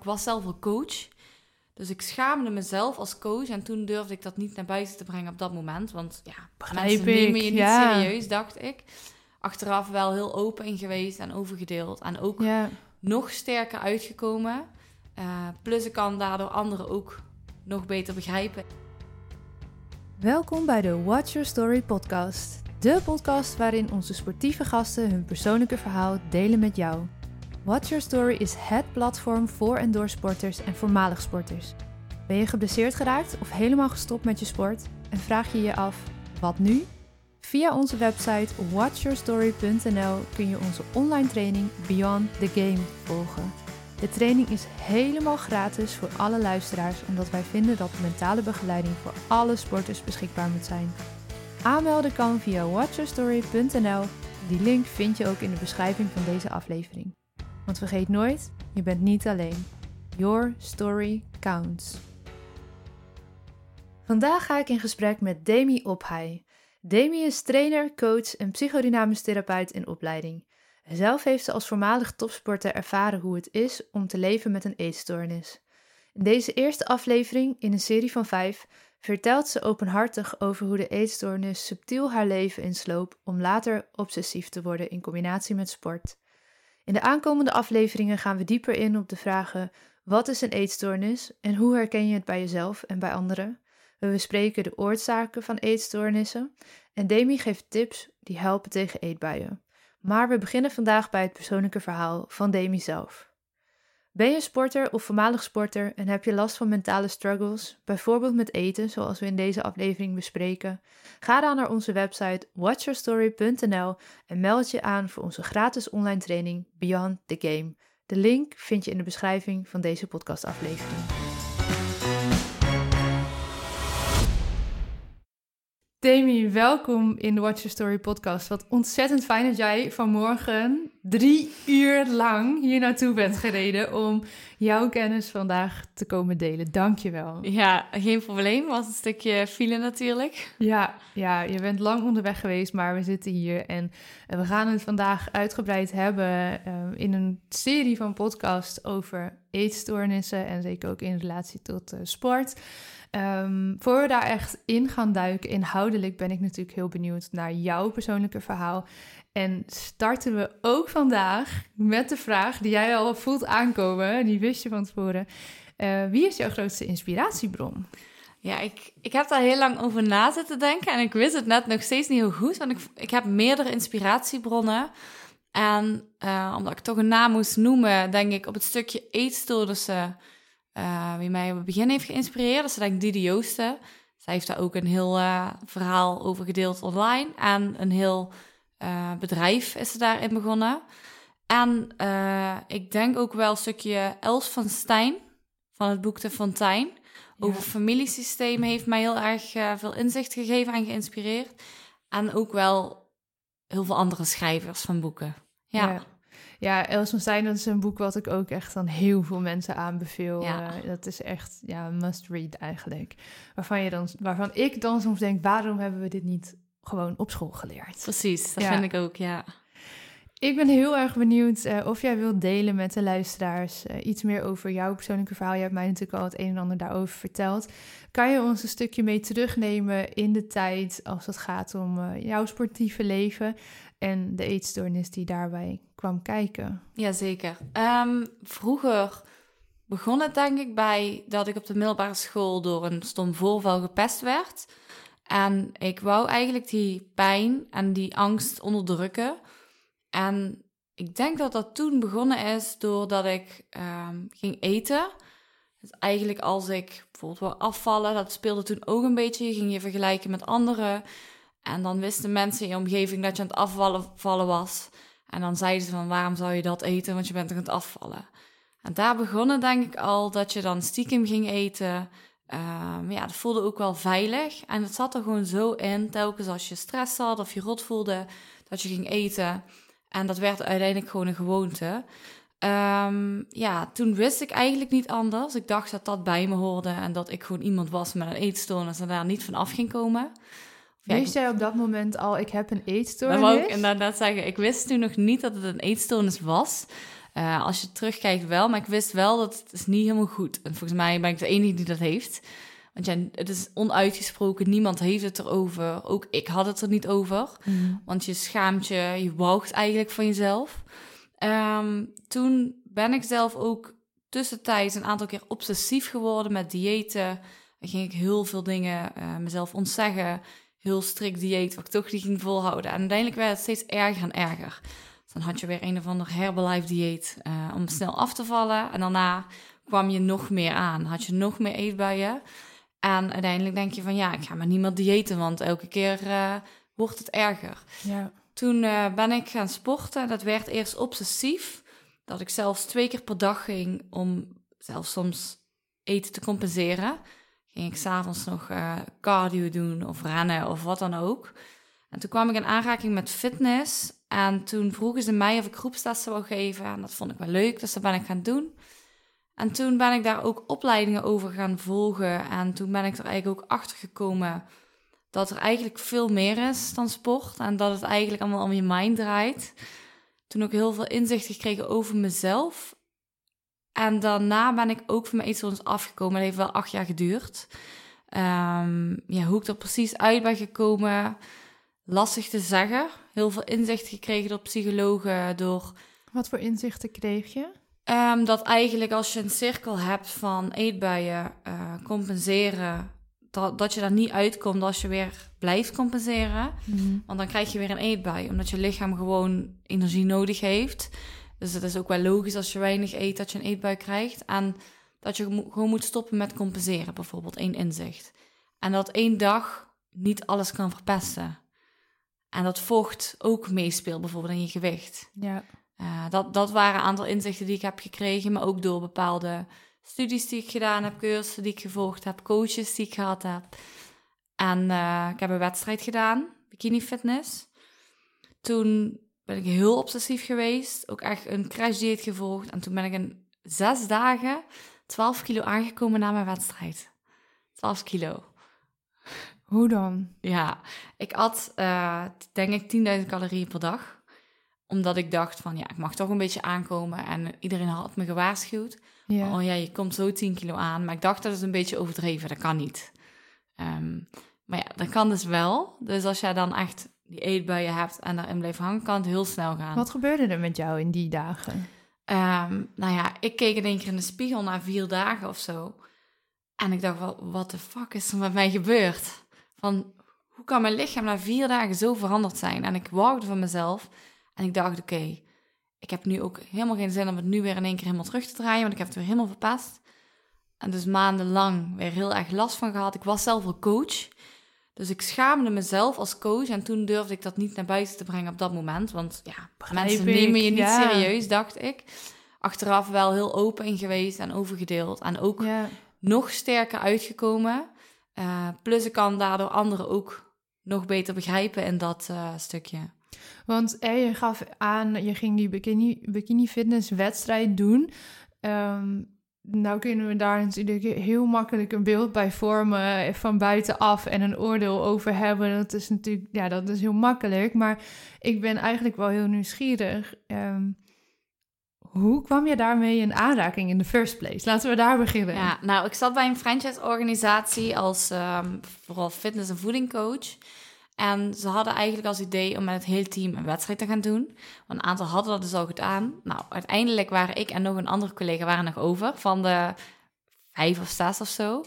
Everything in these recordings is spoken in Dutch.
Ik was zelf al coach. Dus ik schaamde mezelf als coach. En toen durfde ik dat niet naar buiten te brengen op dat moment. Want ja, Begrijp mensen ik, nemen je niet ja. serieus, dacht ik. Achteraf wel heel open in geweest en overgedeeld. En ook Ja. nog sterker uitgekomen. Eh, plus ik kan daardoor anderen ook nog beter begrijpen. Welkom bij de Watch Your Story podcast. De podcast waarin onze sportieve gasten hun persoonlijke verhaal delen met jou. Watch Your Story is het platform voor en door sporters en voormalig sporters. Ben je geblesseerd geraakt of helemaal gestopt met je sport en vraag je je af, wat nu? Via onze website watchyourstory.nl kun je onze online training Beyond the Game volgen. De training is helemaal gratis voor alle luisteraars, omdat wij vinden dat mentale begeleiding voor alle sporters beschikbaar moet zijn. Aanmelden kan via watchyourstory.nl. Die link vind je ook in de beschrijving van deze aflevering. Want vergeet nooit, je bent niet alleen. Your story counts. Vandaag ga ik in gesprek met Demi Ophai. Demi is trainer, coach en psychodynamisch therapeut in opleiding. Zelf heeft ze als voormalig topsporter ervaren hoe het is om te leven met een eetstoornis. In deze eerste aflevering, in een serie van vijf, vertelt ze openhartig over hoe de eetstoornis subtiel haar leven insloop om later obsessief te worden in combinatie met sport. In de aankomende afleveringen gaan we dieper in op de vragen: wat is een eetstoornis en hoe herken je het bij jezelf en bij anderen? We bespreken de oorzaken van eetstoornissen en Demi geeft tips die helpen tegen eetbuien. Maar we beginnen vandaag bij het persoonlijke verhaal van Demi zelf. Ben je sporter of voormalig sporter en heb je last van mentale struggles, bijvoorbeeld met eten, zoals we in deze aflevering bespreken? Ga dan naar onze website watchyourstory.nl en meld je aan voor onze gratis online training Beyond the Game. De link vind je in de beschrijving van deze podcastaflevering. Demi, welkom in de Watch Your Story podcast. Wat ontzettend fijn dat jij vanmorgen drie uur lang hier naartoe bent gereden om jouw kennis vandaag te komen delen. Dank je wel. Ja, geen probleem. Was een stukje file natuurlijk. Ja, ja, je bent lang onderweg geweest, maar we zitten hier en eh, we gaan het vandaag uitgebreid hebben eh, in een serie van podcasts over eetstoornissen en zeker ook in relatie tot eh, sport. Um, voor we daar echt in gaan duiken, inhoudelijk ben ik natuurlijk heel benieuwd naar jouw persoonlijke verhaal. En starten we ook vandaag met de vraag die jij al voelt aankomen, die wist je van tevoren. Uh, wie is jouw grootste inspiratiebron? Ja, ik, ik heb daar heel lang over na zitten denken en ik wist het net nog steeds niet heel goed, want ik, ik heb meerdere inspiratiebronnen. En uh, omdat ik toch een naam moest noemen, denk ik op het stukje eetstoornissen uh, wie mij op het begin heeft geïnspireerd. Dat is denk ik Didi Joosten. Zij heeft daar ook een heel uh, verhaal over gedeeld online. En een heel uh, bedrijf is ze daarin begonnen. En ik denk ook wel een stukje Els van Stijn van het boek De Fontein. Ja. Over familiesysteem heeft mij heel erg veel inzicht gegeven en geïnspireerd. En ook wel heel veel andere schrijvers van boeken. ja. ja. Ja, Els van Stijn, dat is een boek wat ik ook echt aan heel veel mensen aanbeveel. Ja. Uh, dat is echt, ja, must read eigenlijk. Waarvan, je dan, waarvan ik dan soms denk, waarom hebben we dit niet gewoon op school geleerd? Precies, dat Ja. vind ik ook, ja. Ik ben heel erg benieuwd uh, of jij wilt delen met de luisteraars uh, iets meer over jouw persoonlijke verhaal. Je hebt mij natuurlijk al het een en ander daarover verteld. Kan je ons een stukje mee terugnemen in de tijd als het gaat om uh, jouw sportieve leven en de eetstoornis die daarbij kwam kijken? Jazeker. Um, vroeger begon het denk ik bij dat ik op de middelbare school door een stom voorval gepest werd. En ik wou eigenlijk die pijn en die angst onderdrukken. En ik denk dat dat toen begonnen is doordat ik um, ging eten. Dus eigenlijk als ik bijvoorbeeld wou afvallen, dat speelde toen ook een beetje. Je ging je vergelijken met anderen. En dan wisten mensen in je omgeving dat je aan het afvallen was. En dan zeiden ze van, waarom zou je dat eten? Want je bent aan het afvallen. En daar begonnen denk ik al dat je dan stiekem ging eten. Um, ja, dat voelde ook wel veilig. En het zat er gewoon zo in, telkens als je stress had of je rot voelde, dat je ging eten. En dat werd uiteindelijk gewoon een gewoonte. Um, ja, toen wist ik eigenlijk niet anders. Ik dacht dat dat bij me hoorde en dat ik gewoon iemand was met een eetstoornis en daar niet van af ging komen. Ja, wist jij op dat moment al, ik heb een eetstoornis? Dat wou ik inderdaad zeggen. Ik wist toen nog niet dat het een eetstoornis was. Uh, als je terugkijkt wel, maar ik wist wel dat het is niet helemaal goed. En volgens mij ben ik de enige die dat heeft. Want ja, het is onuitgesproken, niemand heeft het erover. Ook ik had het er niet over. Mm. Want je schaamt je, je walgt eigenlijk van jezelf. Ehm, toen ben ik zelf ook tussentijds een aantal keer obsessief geworden met diëten. Dan ging ik heel veel dingen uh, mezelf ontzeggen. Heel strikt dieet, wat ik toch niet ging volhouden. En uiteindelijk werd het steeds erger en erger. Dan had je weer een of ander Herbalife dieet uh, om snel af te vallen. En daarna kwam je nog meer aan. Had je nog meer eetbuien. En uiteindelijk denk je van ja, ik ga maar niet meer diëten, want elke keer uh, wordt het erger. Ja. Toen uh, ben ik gaan sporten. Dat werd eerst obsessief. Dat ik zelfs twee keer per dag ging om zelfs soms eten te compenseren. Ging ik s'avonds nog uh, cardio doen of rennen of wat dan ook. En toen kwam ik in aanraking met fitness. En toen vroegen ze mij of ik groepstesten wou geven. En dat vond ik wel leuk, dus dat ben ik gaan doen. En toen ben ik daar ook opleidingen over gaan volgen. En toen ben ik er eigenlijk ook achter gekomen dat er eigenlijk veel meer is dan sport. En dat het eigenlijk allemaal om je mind draait. Toen ook heel veel inzichten gekregen over mezelf. En daarna ben ik ook van mijn eetstoornis afgekomen. Dat heeft wel acht jaar geduurd. Um, ja, hoe ik er precies uit ben gekomen, lastig te zeggen. Heel veel inzichten gekregen door psychologen, door... Wat voor inzichten kreeg je? Um, dat eigenlijk als je een cirkel hebt van eetbuien, uh, compenseren, dat, dat je daar niet uitkomt als je weer blijft compenseren. Mm. Want dan krijg je weer een eetbui, omdat je lichaam gewoon energie nodig heeft. Dus het is ook wel logisch als je weinig eet dat je een eetbui krijgt. En dat je gewoon moet stoppen met compenseren, bijvoorbeeld één inzicht. En dat één dag niet alles kan verpesten. En dat vocht ook meespeelt, bijvoorbeeld in je gewicht. Ja. Uh, dat, dat waren een aantal inzichten die ik heb gekregen, maar ook door bepaalde studies die ik gedaan heb, cursussen die ik gevolgd heb, coaches die ik gehad heb. En uh, ik heb een wedstrijd gedaan, bikini fitness. Toen ben ik heel obsessief geweest, ook echt een crash dieet gevolgd. En toen ben ik in zes dagen 12 kilo aangekomen na mijn wedstrijd. 12 kilo. Hoe dan? Ja, ik at uh, denk ik 10.000 calorieën per dag omdat ik dacht van ja, ik mag toch een beetje aankomen. En iedereen had me gewaarschuwd. Ja. Oh ja, je komt zo 10 kilo aan. Maar ik dacht dat is een beetje overdreven. Dat kan niet. Um, maar ja, dat kan dus wel. Dus als jij dan echt die eetbuien hebt en daarin blijft hangen, kan het heel snel gaan. Wat gebeurde er met jou in die dagen? Um, nou ja, ik keek in één keer in de spiegel na vier dagen of zo. En ik dacht wel, wat de fuck is er met mij gebeurd? Van, hoe kan mijn lichaam na vier dagen zo veranderd zijn? En ik wachtte van mezelf. En ik dacht, oké, okay, ik heb nu ook helemaal geen zin om het nu weer in één keer helemaal terug te draaien, want ik heb het weer helemaal verpest. En dus maandenlang weer heel erg last van gehad. Ik was zelf wel coach. Dus ik schaamde mezelf als coach. En toen durfde ik dat niet naar buiten te brengen op dat moment. Want ja, Begrijp mensen ik, nemen je niet ja. serieus, dacht ik. Achteraf wel heel open in geweest en overgedeeld. En ook Ja. nog sterker uitgekomen. Uh, plus ik kan daardoor anderen ook nog beter begrijpen in dat uh, stukje. Want eh, je gaf aan, je ging die bikini, bikini fitness wedstrijd doen. Um, nou kunnen we daar natuurlijk heel makkelijk een beeld bij vormen van buitenaf en een oordeel over hebben. Dat is natuurlijk, ja, dat is heel makkelijk. Maar ik ben eigenlijk wel heel nieuwsgierig. Um, hoe kwam je daarmee in aanraking in de first place? Laten we daar beginnen. Ja, nou, ik zat bij een franchise-organisatie als um, vooral fitness- en voedingcoach. En ze hadden eigenlijk als idee om met het hele team een wedstrijd te gaan doen. Want een aantal hadden dat dus al gedaan. Nou, uiteindelijk waren ik en nog een andere collega waren nog over van de vijf of zes of zo.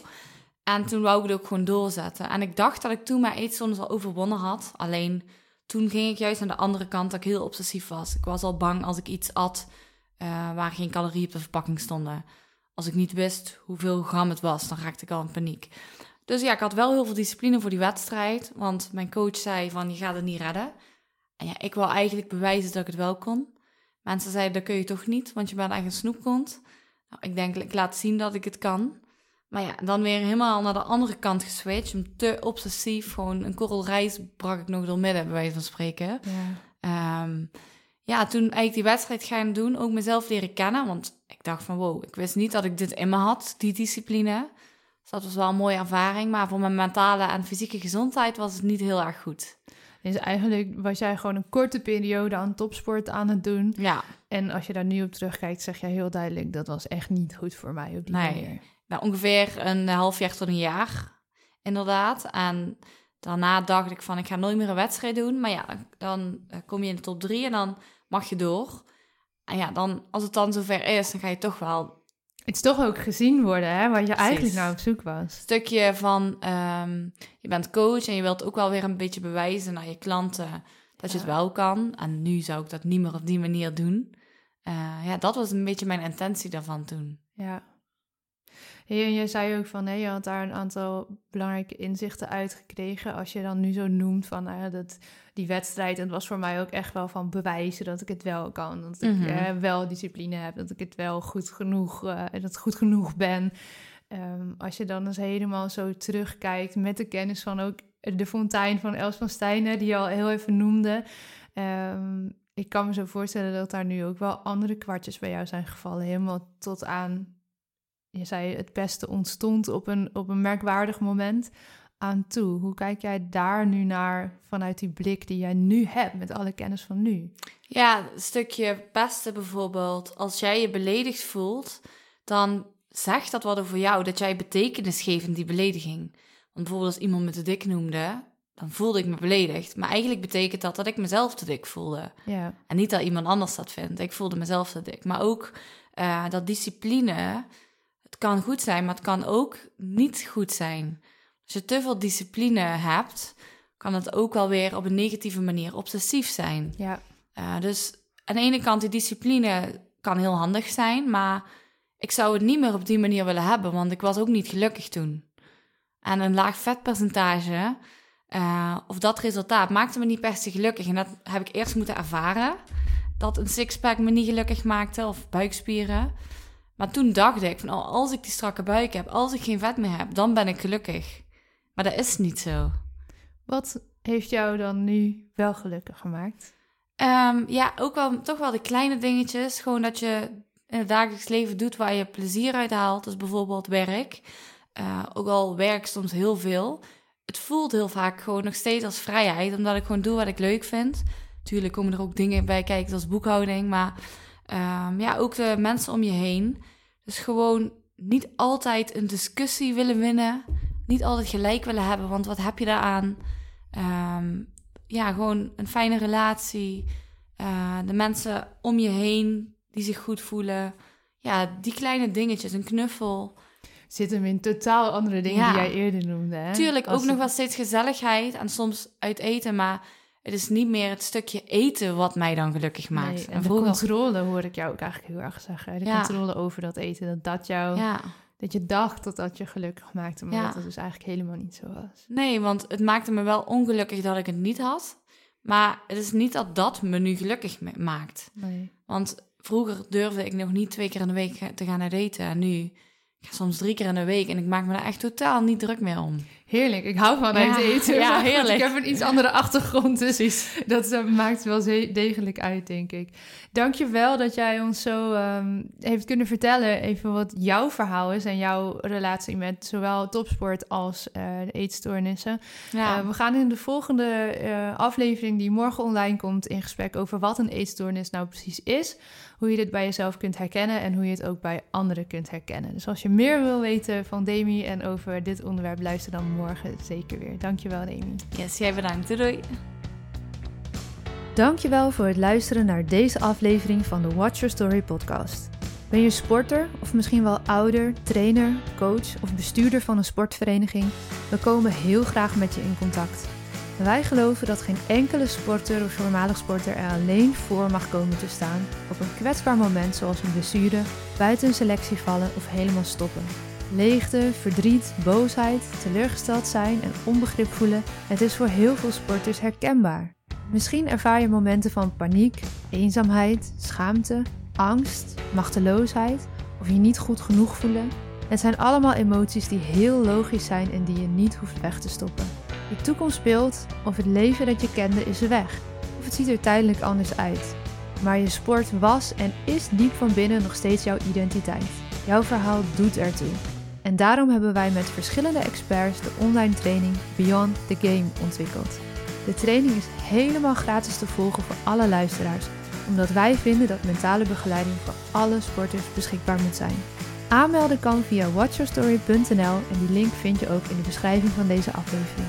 En toen wou ik het ook gewoon doorzetten. En ik dacht dat ik toen mijn eetstoornis al overwonnen had. Alleen toen ging ik juist aan de andere kant dat ik heel obsessief was. Ik was al bang als ik iets at uh, waar geen calorieën op de verpakking stonden. Als ik niet wist hoeveel gram het was, dan raakte ik al in paniek. Dus ja, ik had wel heel veel discipline voor die wedstrijd. Want mijn coach zei van, je gaat het niet redden. En ja, ik wil eigenlijk bewijzen dat ik het wel kon. Mensen zeiden, dat kun je toch niet, want je bent echt een snoepkont. Nou, ik denk, ik laat zien dat ik het kan. Maar ja, dan weer helemaal naar de andere kant geswitcht. Om te obsessief, gewoon een korrel rijst brak ik nog door midden, bij wijze van spreken. Ja. Um, ja, toen eigenlijk die wedstrijd gaan doen, ook mezelf leren kennen. Want ik dacht van, wow, ik wist niet dat ik dit in me had, die discipline. Dus dat was wel een mooie ervaring. Maar voor mijn mentale en fysieke gezondheid was het niet heel erg goed. Dus eigenlijk was jij gewoon een korte periode aan topsport aan het doen. Ja, En als je daar nu op terugkijkt, zeg je heel duidelijk... dat was echt niet goed voor mij op die Nee. manier. nou, ongeveer een half jaar tot een jaar, inderdaad. En daarna dacht ik van, ik ga nooit meer een wedstrijd doen. Maar ja, dan eh, kom je in de top drie en dan mag je door. En ja, dan, als het dan zover is, dan ga je toch wel Het is toch ook gezien worden, hè? Waar je eigenlijk naar op zoek was. stukje van ehm, je bent coach en je wilt ook wel weer een beetje bewijzen naar je klanten dat je het wel kan. En nu zou ik dat niet meer op die manier doen. Eh, ja, dat was een beetje mijn intentie daarvan toen. Ja. Hey, en je zei ook van, hè, je had daar een aantal belangrijke inzichten uitgekregen. Als je dan nu zo noemt van nou dat, die wedstrijd, en het was voor mij ook echt wel van bewijzen dat ik het wel kan. Dat ik Mhm. eh, wel discipline heb, dat ik het wel goed genoeg, en dat ik goed genoeg ben. Ehm, als je dan eens helemaal zo terugkijkt met de kennis van ook de fontein van Els van Stijnen, die je al heel even noemde. Ehm, ik kan me zo voorstellen dat daar nu ook wel andere kwartjes bij jou zijn gevallen. Helemaal tot aan, je zei het beste ontstond op een, op een merkwaardig moment aan toe. Hoe kijk jij daar nu naar vanuit die blik die jij nu hebt met alle kennis van nu? Ja, een stukje pesten bijvoorbeeld. Als jij je beledigd voelt, dan zegt dat wat over jou, dat jij betekenis geeft in die belediging. Want bijvoorbeeld als iemand me te dik noemde, dan voelde ik me beledigd. Maar eigenlijk betekent dat dat ik mezelf te dik voelde. Ja, En niet dat iemand anders dat vindt. Ik voelde mezelf te dik. Maar ook eh, dat discipline, het kan goed zijn, maar het kan ook niet goed zijn. Als je te veel discipline hebt, kan het ook wel weer op een negatieve manier obsessief zijn. ja, Uh, dus aan de ene kant, die discipline kan heel handig zijn, maar ik zou het niet meer op die manier willen hebben, want ik was ook niet gelukkig toen. En een laag vetpercentage, uh, of dat resultaat, maakte me niet per se gelukkig. En dat heb ik eerst moeten ervaren, dat een sixpack me niet gelukkig maakte, of buikspieren. Maar toen dacht ik van, oh, als ik die strakke buik heb, als ik geen vet meer heb, dan ben ik gelukkig. Maar dat is niet zo. Wat heeft jou dan nu wel gelukkig gemaakt? Um, ja, ook wel toch wel de kleine dingetjes. Gewoon dat je in het dagelijks leven doet waar je plezier uit haalt. Dus bijvoorbeeld werk. Uh, ook al werk soms heel veel. Het voelt heel vaak gewoon nog steeds als vrijheid. Omdat ik gewoon doe wat ik leuk vind. Tuurlijk komen er ook dingen bij kijken zoals boekhouding. Maar um, ja, ook de mensen om je heen. Dus gewoon niet altijd een discussie willen winnen. Niet altijd gelijk willen hebben. Want wat heb je daaraan? Um, ja, gewoon een fijne relatie. Uh, de mensen om je heen die zich goed voelen. Ja, die kleine dingetjes, een knuffel. Zit hem in totaal andere dingen ja. die jij eerder noemde. Hè? Tuurlijk, Als ook het... nog wel steeds gezelligheid en soms uit eten. Maar het is niet meer het stukje eten wat mij dan gelukkig maakt. Nee, en, en de vroeger... controle hoor ik jou ook eigenlijk heel erg zeggen. De ja. controle over dat eten, dat dat jou... Ja. Dat je dacht dat dat je gelukkig maakte, maar ja. dat het dus eigenlijk helemaal niet zo was. Nee, want het maakte me wel ongelukkig dat ik het niet had. Maar het is niet dat dat me nu gelukkig maakt. Nee. Want vroeger durfde ik nog niet twee keer in de week te gaan naar daten. En nu ik ga soms drie keer in de week. En ik maak me daar echt totaal niet druk meer om. Heerlijk. Ik hou van Ja, uit eten. ja, heerlijk. Ik heb een iets andere achtergrond, dus dat eh, maakt wel degelijk uit, denk ik. Dank je wel dat jij ons zo ehm, heeft kunnen vertellen... even wat jouw verhaal is en jouw relatie met zowel topsport als eh, de eetstoornissen. Ja, Eh, we gaan in de volgende aflevering, die morgen online komt, in gesprek over wat een eetstoornis nou precies is. Hoe je dit bij jezelf kunt herkennen en hoe je het ook bij anderen kunt herkennen. Dus als je meer wil weten van Demi en over dit onderwerp, luister dan morgen zeker weer. Dankjewel, Demi. yes, jij bedankt. Doei, doei. Dankjewel voor het luisteren naar deze aflevering van de Watch Your Story podcast. Ben je sporter of misschien wel ouder, trainer, coach of bestuurder van een sportvereniging? We komen heel graag met je in contact. Wij geloven dat geen enkele sporter of voormalig sporter er alleen voor mag komen te staan op een kwetsbaar moment zoals een blessure, buiten een selectie vallen of helemaal stoppen. Leegte, verdriet, boosheid, teleurgesteld zijn en onbegrip voelen, het is voor heel veel sporters herkenbaar. Misschien ervaar je momenten van paniek, eenzaamheid, schaamte, angst, machteloosheid of je niet goed genoeg voelen. Het zijn allemaal emoties die heel logisch zijn en die je niet hoeft weg te stoppen. Je toekomst of het leven dat je kende is weg. Of het ziet er tijdelijk anders uit. Maar je sport was en is diep van binnen nog steeds jouw identiteit. Jouw verhaal doet ertoe. En daarom hebben wij met verschillende experts de online training Beyond the Game ontwikkeld. De training is helemaal gratis te volgen voor alle luisteraars, omdat wij vinden dat mentale begeleiding voor alle sporters beschikbaar moet zijn. Aanmelden kan via watchyourstory.nl en die link vind je ook in de beschrijving van deze aflevering.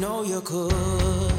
know you could.